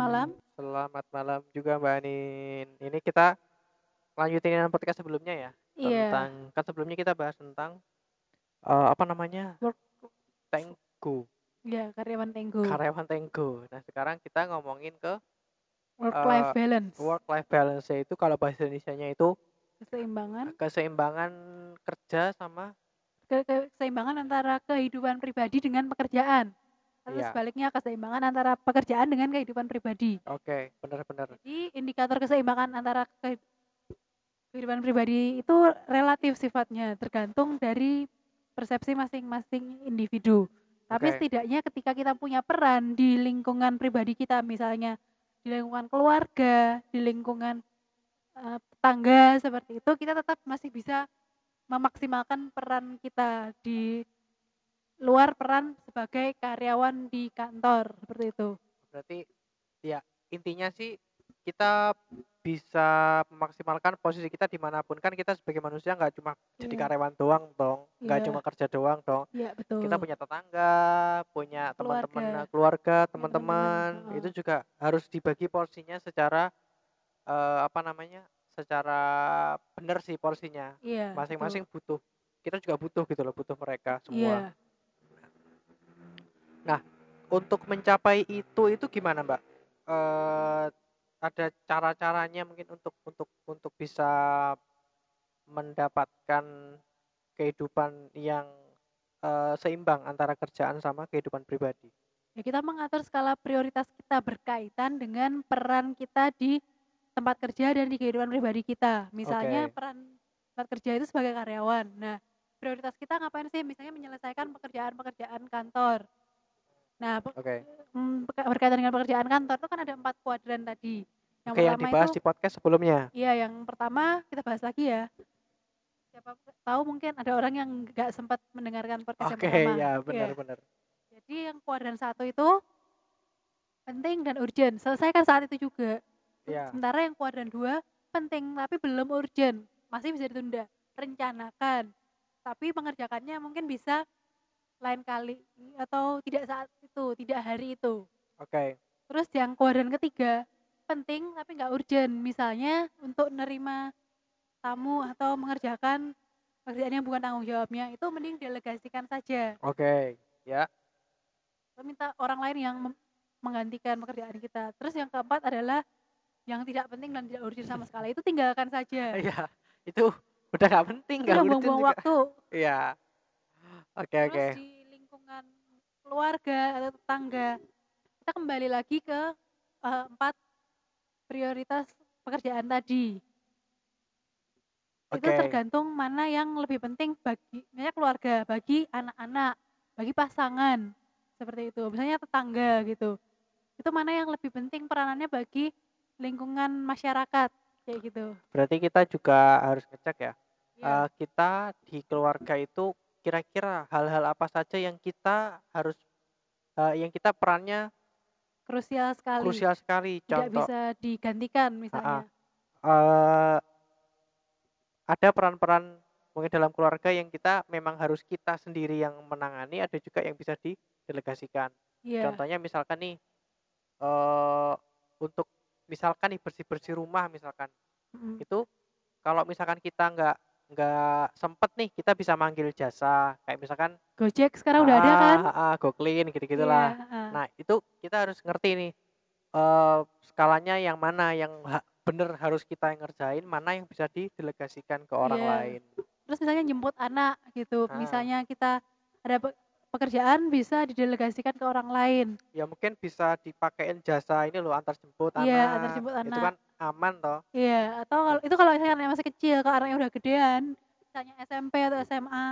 malam. Selamat malam juga Mbak Anin. Ini kita lanjutin dengan podcast sebelumnya ya. Iya. Tentang kan sebelumnya kita bahas tentang eh, apa namanya? Work Tenggo, ya karyawan Tenggo. karyawan Tenggo. Nah, sekarang kita ngomongin ke Work life eh, balance. work life balance itu kalau bahasa Indonesianya itu Keseimbangan keseimbangan kerja sama ke- keseimbangan antara kehidupan pribadi dengan pekerjaan. Iya. sebaliknya keseimbangan antara pekerjaan dengan kehidupan pribadi. Oke, benar-benar. Jadi indikator keseimbangan antara ke- kehidupan pribadi itu relatif sifatnya, tergantung dari persepsi masing-masing individu. Tapi Oke. setidaknya ketika kita punya peran di lingkungan pribadi kita, misalnya di lingkungan keluarga, di lingkungan eh, tetangga seperti itu, kita tetap masih bisa memaksimalkan peran kita di luar peran sebagai karyawan di kantor seperti itu. Berarti ya intinya sih kita bisa memaksimalkan posisi kita di mana pun kan kita sebagai manusia nggak cuma jadi Iya. karyawan doang dong nggak Iya. cuma kerja doang dong Iya betul. kita punya tetangga punya teman-teman Keluarga. teman-teman, heeh. itu juga harus dibagi porsinya secara eh, apa namanya secara benar sih porsinya Iya. masing-masing butuh kita juga butuh gitu loh butuh mereka. Iya. Semua untuk mencapai itu itu gimana mbak eh ada cara-caranya mungkin untuk untuk untuk bisa mendapatkan kehidupan yang eh, seimbang antara kerjaan sama kehidupan pribadi Ya, kita mengatur skala prioritas kita berkaitan dengan peran kita di tempat kerja dan di kehidupan pribadi kita. Misalnya Oke. peran tempat kerja itu sebagai karyawan. Nah, prioritas kita ngapain sih? Misalnya menyelesaikan pekerjaan-pekerjaan kantor. Nah, pe- oke mm, berka- berkaitan dengan pekerjaan kantor itu kan ada empat kuadran tadi. Yang oke yang pertama dibahas itu, di podcast sebelumnya iya yang pertama kita bahas lagi ya. Siapa tahu mungkin ada orang yang nggak sempat mendengarkan podcast oke yang pertama. ya Iya. benar-benar Jadi yang kuadran satu itu penting dan urgent. Selesaikan saat itu juga. ya Sementara yang kuadran dua penting tapi belum urgent. Masih bisa ditunda. Rencanakan. Tapi mengerjakannya mungkin bisa lain kali atau tidak saat itu, tidak hari itu. oke Terus yang kuadran ketiga penting tapi nggak urgent. Misalnya untuk nerima tamu atau mengerjakan pekerjaan yang bukan tanggung jawabnya itu mending delegasikan saja. oke ya Atau minta orang lain yang menggantikan pekerjaan kita. Terus yang keempat adalah yang tidak penting dan tidak urgent sama sekali itu tinggalkan saja. ya itu udah nggak penting Udah urgent buang-buang waktu. ya oke Terus oke di lingkungan keluarga atau tetangga kita kembali lagi ke eh, empat prioritas pekerjaan tadi. Itu Oke. tergantung mana yang lebih penting bagi misalnya keluarga, bagi anak-anak, bagi pasangan seperti itu. Misalnya tetangga gitu. Itu mana yang lebih penting peranannya bagi lingkungan masyarakat kayak gitu. Berarti kita juga harus ngecek ya. Iya. eh, kita di keluarga itu kira-kira hal-hal apa saja yang kita harus eh, yang kita perannya krusial sekali. krusial sekali. Tidak Contoh bisa digantikan misalnya. eh, ada peran-peran mungkin dalam keluarga yang kita memang harus kita sendiri yang menangani, ada juga yang bisa didelegasikan. Iya. Contohnya misalkan nih eh untuk misalkan nih bersih-bersih rumah misalkan Mm. itu kalau misalkan kita nggak nggak sempet nih kita bisa manggil jasa kayak misalkan Gojek sekarang udah ada kan? ah, ah, go clean gitu Iya, gitulah ah. nah itu kita harus ngerti nih eh skalanya yang mana yang ha- bener harus kita yang ngerjain mana yang bisa didelegasikan ke orang Iya. lain Terus misalnya jemput anak gitu. Ah. Misalnya kita ada pe- pekerjaan bisa didelegasikan ke orang lain. ya mungkin bisa dipakein jasa ini loh antar jemput Iya, anak antar jemput itu anak. kan aman toh Iya, atau kalau itu kalau misalnya anaknya masih kecil, kalau anaknya udah gedean, misalnya SMP atau SMA,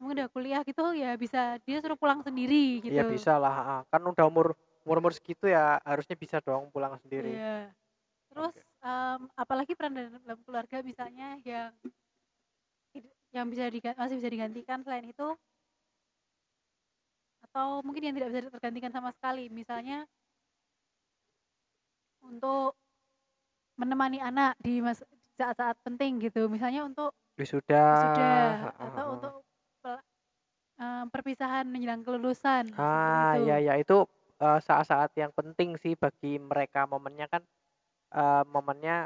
mungkin udah kuliah gitu ya bisa dia suruh pulang sendiri gitu. iya bisa lah ah. kan udah umur umur umur segitu ya harusnya bisa dong pulang sendiri Iya. Terus em, apalagi peran dalam, keluarga misalnya yang yang bisa diga- masih bisa digantikan selain itu atau mungkin yang tidak bisa tergantikan sama sekali misalnya untuk menemani anak di saat-saat penting gitu. Misalnya untuk wisuda. atau ha. untuk em, perpisahan menjelang kelulusan ah itu. ya ya itu eee, saat-saat yang penting sih bagi mereka, momennya kan, eee, momennya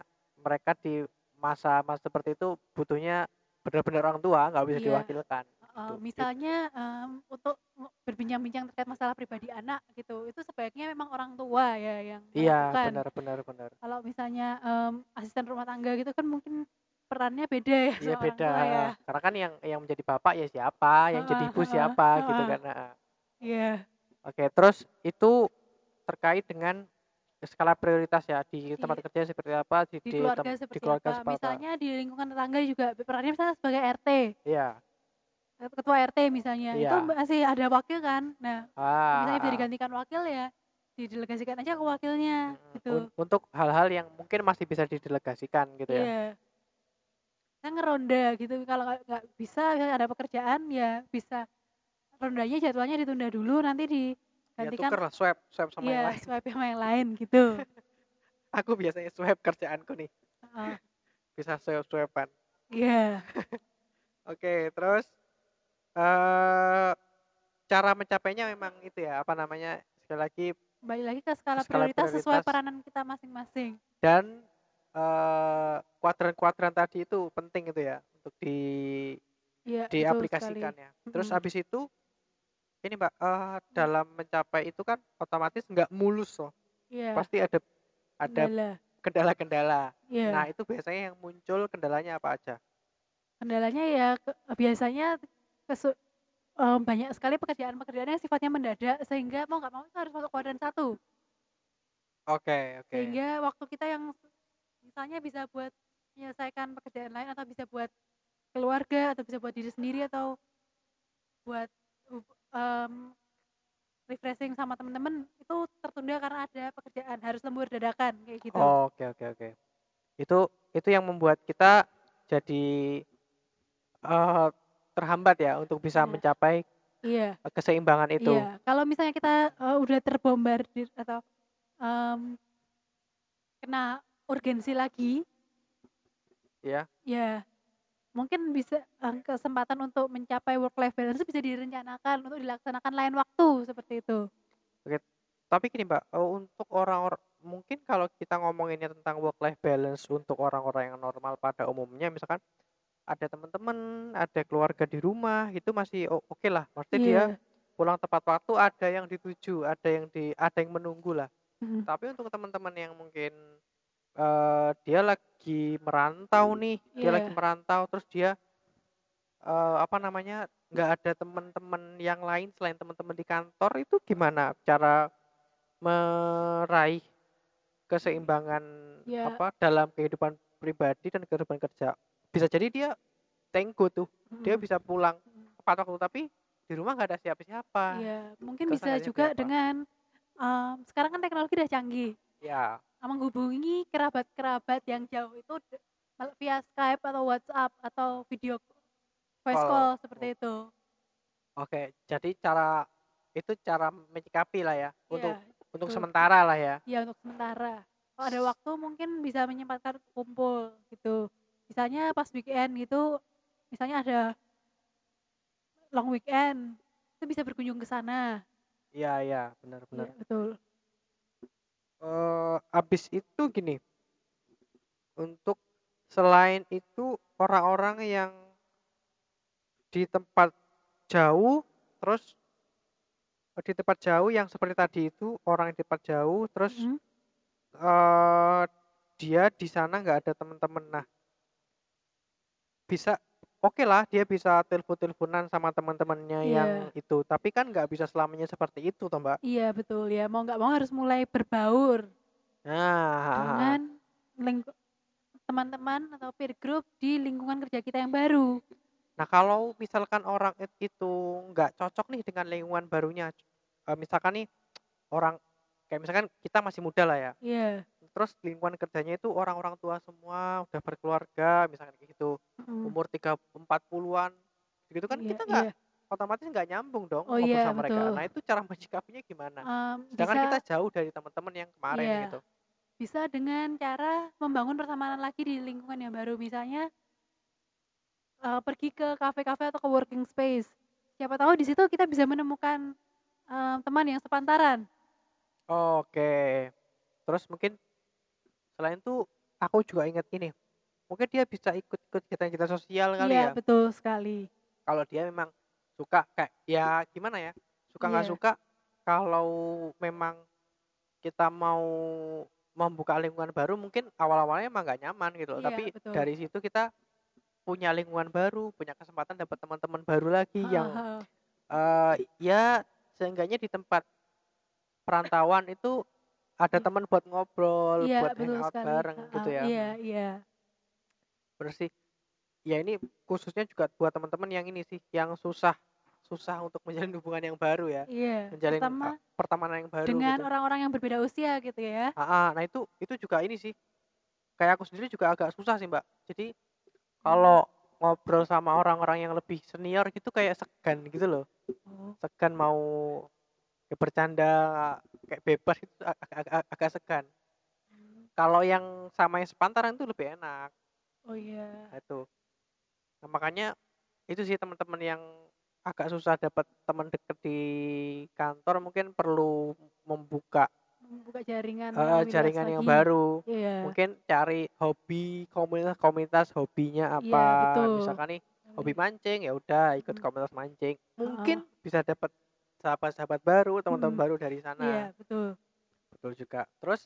mereka di masa-masa seperti itu butuhnya benar-benar orang tua, nggak bisa Iya, diwakilkan, gitu. It misalnya, mmm, untuk berbincang-bincang terkait masalah pribadi anak gitu, itu sebaiknya memang orang tua ya yang Iya, melakukan. benar benar benar. Kalau misalnya, mmm, asisten rumah tangga gitu kan mungkin perannya beda ya Iya beda, tua ya. karena kan yang yang menjadi bapak ya siapa, yang jadi Heeh ibu heeh siapa, gitu heeh. kan. Iya. Oke, terus itu terkait dengan skala prioritas ya, di tempat kerja seperti apa, di Di di keluarga di seperti keluarga apa, seperti apa. misalnya di lingkungan tetangga juga perannya misalnya sebagai RT. Iya. Eee, ketua RT misalnya, itu Iya. masih ada wakil kan. Nah, Ah, misalnya bisa heeh. digantikan wakil ya didelegasikan aja ke wakilnya, gitu. untuk hal-hal yang mungkin masih bisa didelegasikan gitu ya. Iya. Kan ngeronda gitu, kalau nggak bisa ada pekerjaan ya bisa rondanya jadwalnya ditunda dulu, nanti Ya digantikan tukerlah, swap swap sama yang iya, lain. swipe sama yang lain, gitu. Aku biasanya swap kerjaanku nih. Heeh. Bisa swap-swap-an. Iya. Oke, terus, eee, cara mencapainya memang itu ya, apa namanya, sekali lagi Balik lagi ke skala skala prioritas sesuai prioritas peranan kita masing-masing. dan, eee, kuadran-kuadran tadi itu penting itu ya, untuk di Iya, betul sekali. diaplikasikan ya. Terus Mhm. habis itu, ini Mbak, eee, dalam mencapai itu kan otomatis nggak mulus toh, Iya. pasti ada ada Kendala. kendala-kendala. Nah, Iya. itu biasanya yang muncul kendalanya apa aja? Kendalanya ya ke biasanya kesu eee, banyak sekali pekerjaan-pekerjaan yang sifatnya mendadak sehingga mau nggak mau itu harus masuk kuadran 1. Oke oke. Sehingga waktu kita yang misalnya bisa buat menyelesaikan pekerjaan lain atau bisa buat keluarga atau bisa buat diri sendiri atau buat mmm, refreshing sama temen-temen, itu tertunda karena ada pekerjaan, harus lembur dadakan, kayak gitu. Oke oke oke. Itu itu yang membuat kita jadi, eee, terhambat ya untuk bisa Iya. mencapai, Iya. eee, keseimbangan itu. Iya, kalau misalnya kita, eee, udah terbombardir atau, mmm kena urgensi lagi Iya. ya mungkin bisa, eee, kesempatan untuk mencapai work life balance bisa direncanakan untuk dilaksanakan lain waktu, seperti itu. Oke, tapi gini Mbak, untuk orang-or mungkin kalau kita ngomonginnya tentang work life balance untuk orang-orang yang normal pada umumnya, misalkan ada temen-temen, ada keluarga di rumah, itu masih o okelah, maksudnya dia Iya. pulang tepat waktu, ada yang dituju, ada yang di ada yang menunggulah. Mhm. Tapi untuk teman-teman yang mungkin, eee, dia lagi merantau nih, dia lagi Iya. merantau, terus dia, eee, apa namanya, nggak ada temen-temen yang lain selain temen-temen di kantor, itu gimana cara meraih keseimbangan, Iya. apa, dalam kehidupan pribadi dan kehidupan kerja? Bisa jadi dia tenggo tuh, dia Mhm. bisa pulang tepat waktu, tapi di rumah nggak ada siapa-siapa. Iya, mungkin bisa juga apa? dengan, mmm, sekarang kan teknologi udah canggih. Iya. Menghubungi kerabat-kerabat yang jauh itu via Skype atau WhatsApp atau video voice Call, call, seperti itu. Oke, jadi cara itu cara menyikapilah ya, untuk Iya, untuk betul. sementaralah ya. Iya, untuk sementara. Kalau ada waktu mungkin bisa menyempatkan kumpul, gitu. Misalnya pas weekend gitu, misalnya ada long weekend, itu bisa berkunjung ke sana. Iya iya, bener. Iya, betul. Eee, habis itu gini untuk selain itu orang-orang yang di tempat jauh, terus di tempat jauh yang seperti tadi itu, orang yang di tempat jauh, terus, Mhm. eee, dia di sana nggak ada temen-temen. Nah bisa okelah dia bisa telepon-teleponan sama teman-temannya yang Iya. itu, tapi kan nggak bisa selamanya seperti itu toh, Mbak. Iya, betul, ya mau nggak mau harus mulai berbaur Nah, dengan lingku teman-teman atau peer group di lingkungan kerja kita yang baru. Nah, kalau misalkan orang it itu nggak cocok nih dengan lingkungan barunya, eee, misalkan nih orang kayak misalkan kita masih mudalah ya, Iya. Terus lingkungan kerjanya itu orang-orang tua semua, udah berkeluarga, misalkan kayak gitu, Mhm. umur tiga 40-an, gitu kan Iya kita nggak iya. otomatis nggak nyambung dong Oh iya, sama mereka. Nah, betul. itu cara menyikapinya gimana? Sedangkan kita bisa jauh dari teman-teman yang kemarin Iya, gitu. bisa dengan cara membangun pertemanan lagi di lingkungan yang baru, misalnya eee, pergi ke kafe-kafe atau co-working space. Siapa tahu di situ kita bisa menemukan, eee, teman yang sepantaran. Oke. Terus mungkin selain itu aku juga ingat ini, mungkin dia bisa ikut-ikut kegiatan-kegiatan sosial kali Iya, ya. betul sekali. Kalau dia memang suka kayak ya gimana ya, suka nggak Iya. suka kalau memang kita mau membuka lingkungan baru mungkin awal-awalnya emang nggak nyaman gitu loh, Iya, tapi betul. dari situ kita punya lingkungan baru, punya kesempatan dapat teman-teman baru lagi Heeh yang, eee, ya seenggaknya di tempat perantauan itu ada Iya. teman buat ngobrol, Iya, buat hangout sekali, bareng heeh, gitu ya, iya iya. Bener sih. Ya ini khususnya juga buat teman-teman yang ini sih, yang susah susah untuk menjalin hubungan yang baru ya, Iya, menjalin, eee, terutama pertemanan yang baru dengan gitu. orang-orang yang berbeda usia gitu ya. Heeh, nah itu itu juga ini sih, kayak aku sendiri juga agak susah sih, Mbak. Jadi Mmm. kalau ngobrol sama orang-orang yang lebih senior gitu kayak segan gitu loh, Oh. segan mau ya bercanda kayak bebas itu agak agak segan. Mmm. Kalau yang sama yang sepantaran itu lebih enak. Oh iya. Nah itu. Nah makanya itu sih teman-teman yang agak susah dapat teman dekat di kantor mungkin perlu membuka Membuka jaringan yang luas jaringan yang lagi. baru. Iya. Mungkin cari hobi, komunitas-komunitas hobinya Iya, apa, betul. misalkan nih hobi mancing, ya udah ikut komunitas mancing. Mungkin bisa dapat sahabat-sahabat baru, teman-teman Mhm. baru dari sana. Iya, betul. Betul juga. Terus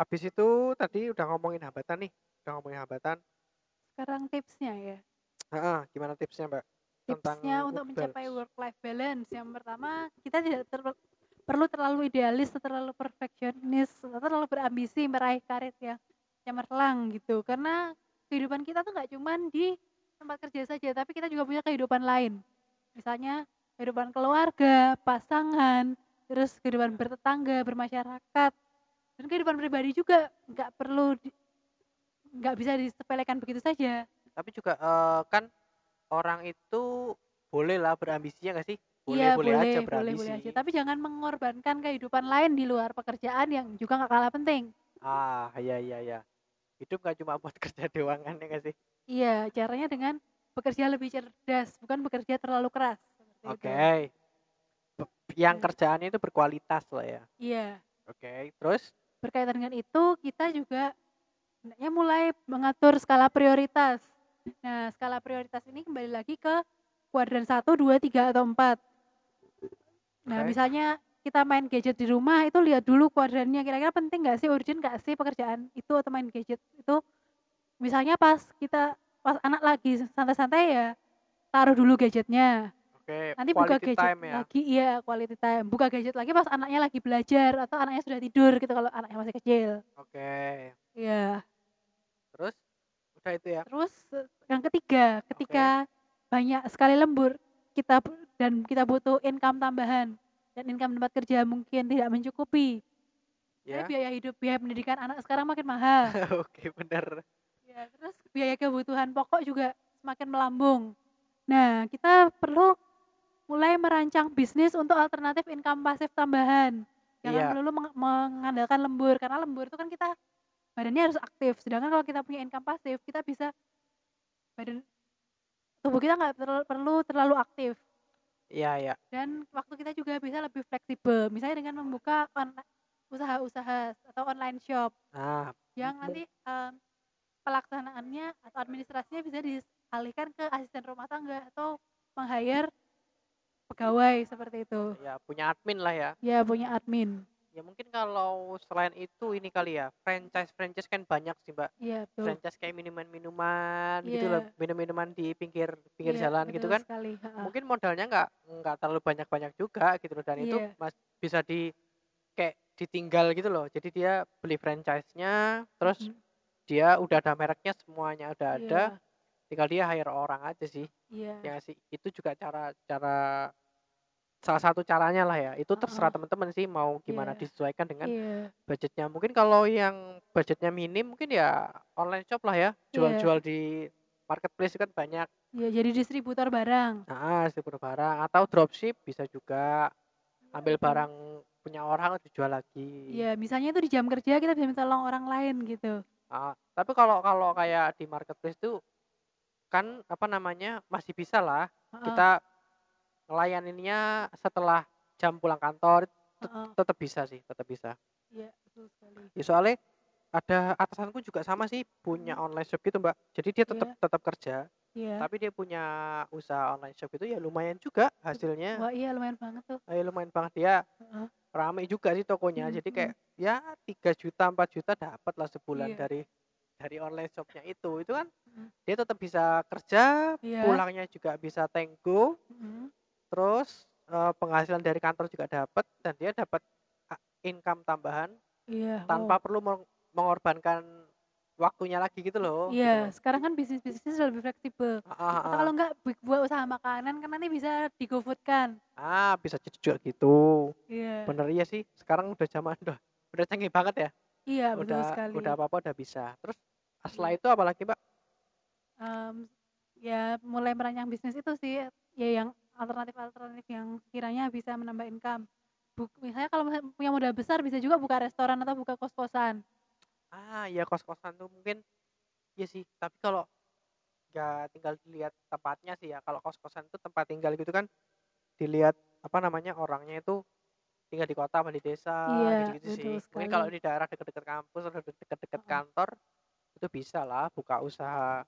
habis itu tadi udah ngomongin hambatan nih, udah ngomongin hambatan. Sekarang tipsnya ya. Heeh, gimana tipsnya, Mbak, tentang Tipsnya work untuk mencapai work life balance, yang pertama kita tidak ter perlu terlalu idealis terlalu perfeksionis terlalu berambisi meraih karir yang cemerlang gitu. Karena kehidupan kita tuh nggak cuman di tempat kerja saja, tapi kita juga punya kehidupan lain. Misalnya kehidupan keluarga, pasangan, terus kehidupan bertetangga, bermasyarakat, dan kehidupan pribadi juga nggak perlu di nggak bisa disepelekan begitu saja. Tapi juga, eee, kan orang itu bolehlah berambisi, ya nggak sih? Iya, Boleh-boleh aja boleh boleh boleh aja, tapi jangan mengorbankan kehidupan lain di luar pekerjaan yang juga nggak kalah penting. Ah, iya iya iya. Hidup nggak cuma buat kerja doang kan, ya nggak sih? Iya, caranya dengan bekerja lebih cerdas, bukan bekerja terlalu keras. Oke. Bep yang Iya. kerjaannya itu berkualitas lah ya. Iya. Oke, terus? Berkaitan dengan itu, kita juga hendaknya mulai mengatur skala prioritas. Nah, skala prioritas ini kembali lagi ke kuadran 1, 2, 3, atau 4. Nah, misalnya kita main gadget di rumah itu lihat dulu kuadrannya, kira-kira penting nggak sih, urgent nggak sih pekerjaan itu atau main gadget itu. Misalnya pas kita pas anak lagi santai-santai ya taruh dulu gadgetnya, Oke, nanti buka quality gadget time ya? lagi iya, quality time, buka gadget lagi pas anaknya lagi belajar atau anaknya sudah tidur gitu kalau anaknya masih kecil. Oke. Iya. Terus? Udah itu ya? Terus, eee, yang ketiga, Oke. ketika banyak sekali lembur, kita dan kita butuh income tambahan dan income tempat kerja mungkin tidak mencukupi. Ya. biaya hidup, biaya pendidikan anak sekarang makin mahal. Oke, bener. Iya, terus biaya kebutuhan pokok juga semakin melambung. Nah, kita perlu mulai merancang bisnis untuk alternatif income pasif tambahan. Jangan Iya. melulu meng mengandalkan lembur, karena lembur itu kan kita badannya harus aktif, sedangkan kalau kita punya income pasif, kita bisa badan tubuh kita nggak perlu perlu terlalu aktif. Iya iya. Dan waktu kita juga bisa lebih fleksibel, misalnya dengan membuka usaha-usaha atau online shop Nah, yang mung nanti, eee, pelaksanaannya atau administrasinya bisa dialihkan ke asisten rumah tangga atau meng-hire pegawai, seperti itu. Ya, punya admin lah ya? Iya, punya admin. Ya mungkin kalau selain itu ini kali ya, franchise-franchise kan banyak sih, Mbak. Iya, betul. Franchise kayak minuman-minuman gitu loh, Iya. minum-minuman di pinggir pinggir Iya, jalan gitu kan. sekali. Mungkin modalnya nggak nggak terlalu banyak-banyak juga gitu loh, dan itu Iya. mas bisa di kayak ditinggal gitu loh. Jadi dia beli franchise-nya, terus Mhm. dia udah ada mereknya, semuanya udah ada, Iya. tinggal dia hire orang aja sih. Iya. Ya sih? Itu juga cara cara salah satu caranya lah ya, itu terserah Heeh. teman-teman sih mau gimana, Iya. disesuaikan dengan Iya. budgetnya. Mungkin kalau yang budgetnya minim, mungkin ya online shop lah ya, Iya. jual-jual di marketplace kan banyak. Iya, jadi distributor barang. Heeh, distributor barang atau dropship bisa juga, Iya, ambil barang punya orang dijual lagi. Iya, misalnya itu di jam kerja kita bisa minta tolong orang lain gitu. Heeh, tapi kalau kalau kayak di marketplace tuh, kan apa namanya, masih bisalah Heeh. kita ngelayaninnya setelah jam pulang kantor. Heeh. tetap bisa sih tetap bisa Iya, betul sekali. ya soalnya ada atasanku juga sama sih punya Hmm. online shop gitu mbak jadi dia tetap Iya. tetap kerja Iya. tapi dia punya usaha online shop itu ya lumayan juga hasilnya Wah, iya lumayan banget tuh. ya lumayan banget dia Heeh. rame juga sih tokonya Hmm, jadi hmm. kayak ya 3 juta 4 juta dapat lah sebulan Iya. dari dari online shopnya itu itu kan Hmm. dia tetap bisa kerja Iya. pulangnya juga bisa tenggo Hmm. Terus eh, penghasilan dari kantor juga dapat dan dia dapat income tambahan Iya. tanpa wow. perlu meng- mengorbankan waktunya lagi gitu loh gitu Iya, loh. sekarang kan bisnis-bisnisnya sudah lebih fleksibel. Ah, ah, Atau ah. kalau enggak bu- buat usaha makanan kan nanti bisa di GoFood kan. ah bisa juga gitu Iya. bener iya sih sekarang udah zaman udah udah canggih banget ya Iya, betul udah sekali. udah apa apa udah bisa terus setelah Iya. itu apalagi mbak Em, ya mulai merancang bisnis itu sih ya yang alternatif-alternatif yang kiranya bisa menambah income. Buk, misalnya kalau punya modal besar bisa juga buka restoran atau buka kos-kosan. ah ya kos kosan tuh mungkin iya sih tapi kalau ya tinggal dilihat tempatnya sih ya kalau kos kosan itu tempat tinggal gitu kan dilihat apa namanya orangnya itu tinggal di kota apa di desa Iya, gitu-gitu sih betul mungkin kalau sekali. di daerah dekat-dekat kampus atau dekat-dekat Heeh. kantor itu bisa lah buka usaha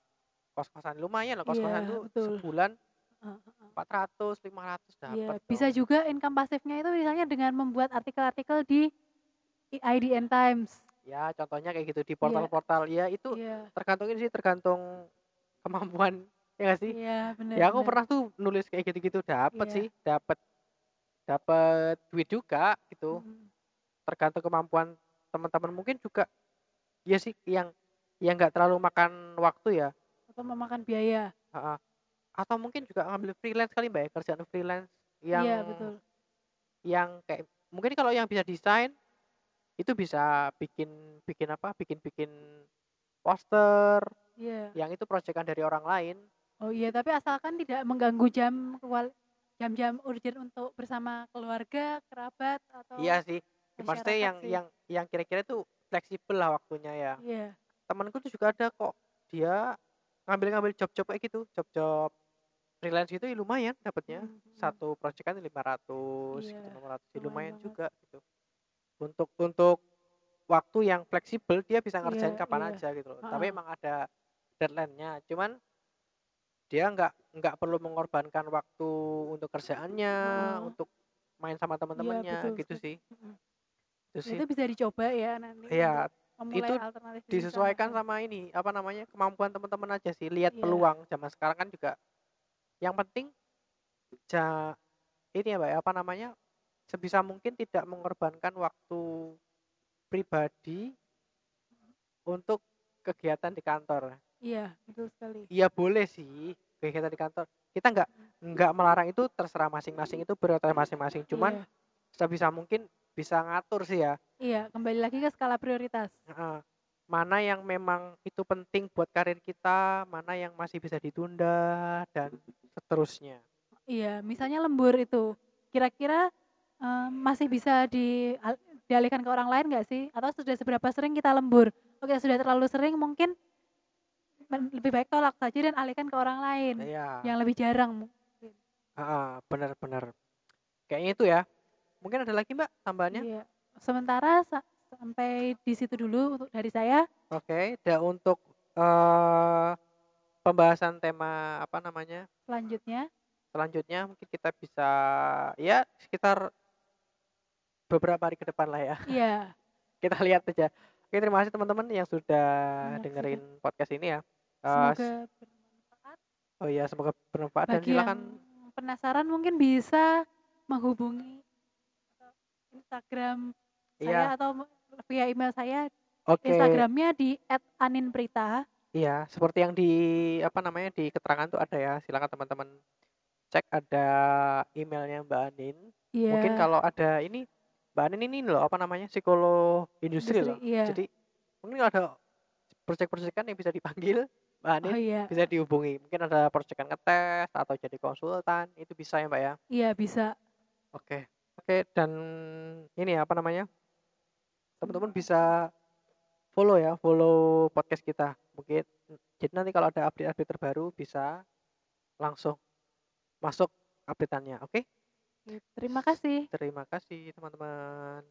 kos kosan lumayan loh kos kosan Iya, tuh betul. sebulan Heeh, heeh. 400 500 dapat Iya, tuh bisa juga income pasifnya itu misalnya dengan membuat artikel-artikel di IDN Times. ya contohnya kayak gitu di Iya, portal-portal ya itu iya, tergantung ini sih tergantung kemampuan ya nggak sih iya, benar, ya aku benar. pernah tuh nulis kayak gitu-gitu dapat Iya. sih dapat dapat duit juga gitu tergantung kemampuan teman-teman mungkin juga ya sih yang yang nggak terlalu makan waktu ya Atau memakan biaya. Atau mungkin juga ngambil freelance kali mbak ya kerjaan freelance yang Iya, betul. yang kayak mungkin kalau yang bisa desain itu bisa bikin bikin apa bikin bikin poster Iya. yang itu proyekan dari orang lain Oh iya, tapi asalkan tidak mengganggu jam kewal- jam-jam urgent untuk bersama keluarga, kerabat atau iya sih maksudnya masyarakat yang sih. yang yang kira-kira itu fleksibel lah waktunya ya Iya. temanku tuh juga ada kok dia ngambil-ngambil job-job kayak gitu job-job freelance gitu ya lumayan dapatnya Mm, mm. satu project kan 500 gitu Iya, 600 ya lumayan lumayan banget. juga gitu untuk untuk waktu yang fleksibel dia bisa ngerjain Iya, kapan iya. aja gitu loh tapi emang ada deadline-nya cuman dia nggak nggak perlu mengorbankan waktu untuk kerjaannya Ha-ha. untuk main sama Iya, teman-temannya betul gitu sih itu Ya, sih itu bisa dicoba ya nanti Iya, itu disesuaikan sama ini apa namanya kemampuan teman-teman aja sih lihat Iya. peluang zaman sekarang kan juga yang penting ja, ini ya mbak ya, apa namanya sebisa mungkin tidak mengorbankan waktu pribadi untuk kegiatan di kantor Iya, betul sekali. iya boleh sih kegiatan di kantor kita nggak nggak melarang itu terserah masing-masing itu prioritas masing-masing cuman Iya. sebisa mungkin bisa ngatur sih ya Iya, kembali lagi ke skala prioritas. Heeh. Mana yang memang itu penting buat karir kita, mana yang masih bisa ditunda dan seterusnya. Iya, misalnya lembur itu, kira-kira eh, masih bisa di, al- dialihkan ke orang lain nggak sih? Atau sudah seberapa sering kita lembur? Oke, sudah terlalu sering mungkin lebih baik tolak saja dan alihkan ke orang lain Iya, yang lebih jarang. mungkin. heeh, benar-benar. Kayaknya itu ya. Mungkin ada lagi Mbak tambahannya? Iya. Sementara sampai di situ dulu untuk dari saya. Oke, dan untuk eh pembahasan tema apa namanya Selanjutnya, selanjutnya mungkin kita bisa ya sekitar beberapa hari ke depan lah ya. iya, Kita lihat aja. Oke, terima kasih teman-teman yang sudah dengerin podcast ini ya. Eh, semoga bermanfaat. Oh iya, semoga bermanfaat dan silakan yang penasaran mungkin bisa menghubungi atau Instagram saya iya, atau via email saya. oke. Instagramnya di @aninprita. Iya, seperti yang di apa namanya di keterangan tuh ada ya. Silakan teman-teman cek ada emailnya Mbak Anin. Mungkin Iya. kalau ada ini Mbak Anin ini loh apa namanya psikolog industri Industri, loh. iya. Jadi mungkin kalau ada proyek-proyekan yang bisa dipanggil Mbak Oh Anin iya, bisa dihubungi. Mungkin ada proyekan ngetes atau jadi konsultan itu bisa ya Mbak ya. iya bisa. Oke. Oke, dan ini ya, apa namanya? Teman-teman bisa follow ya, follow podcast kita. Mungkin jadi nanti kalau ada update-update terbaru bisa langsung masuk updateannya, oke? Terima kasih. Terima kasih teman-teman.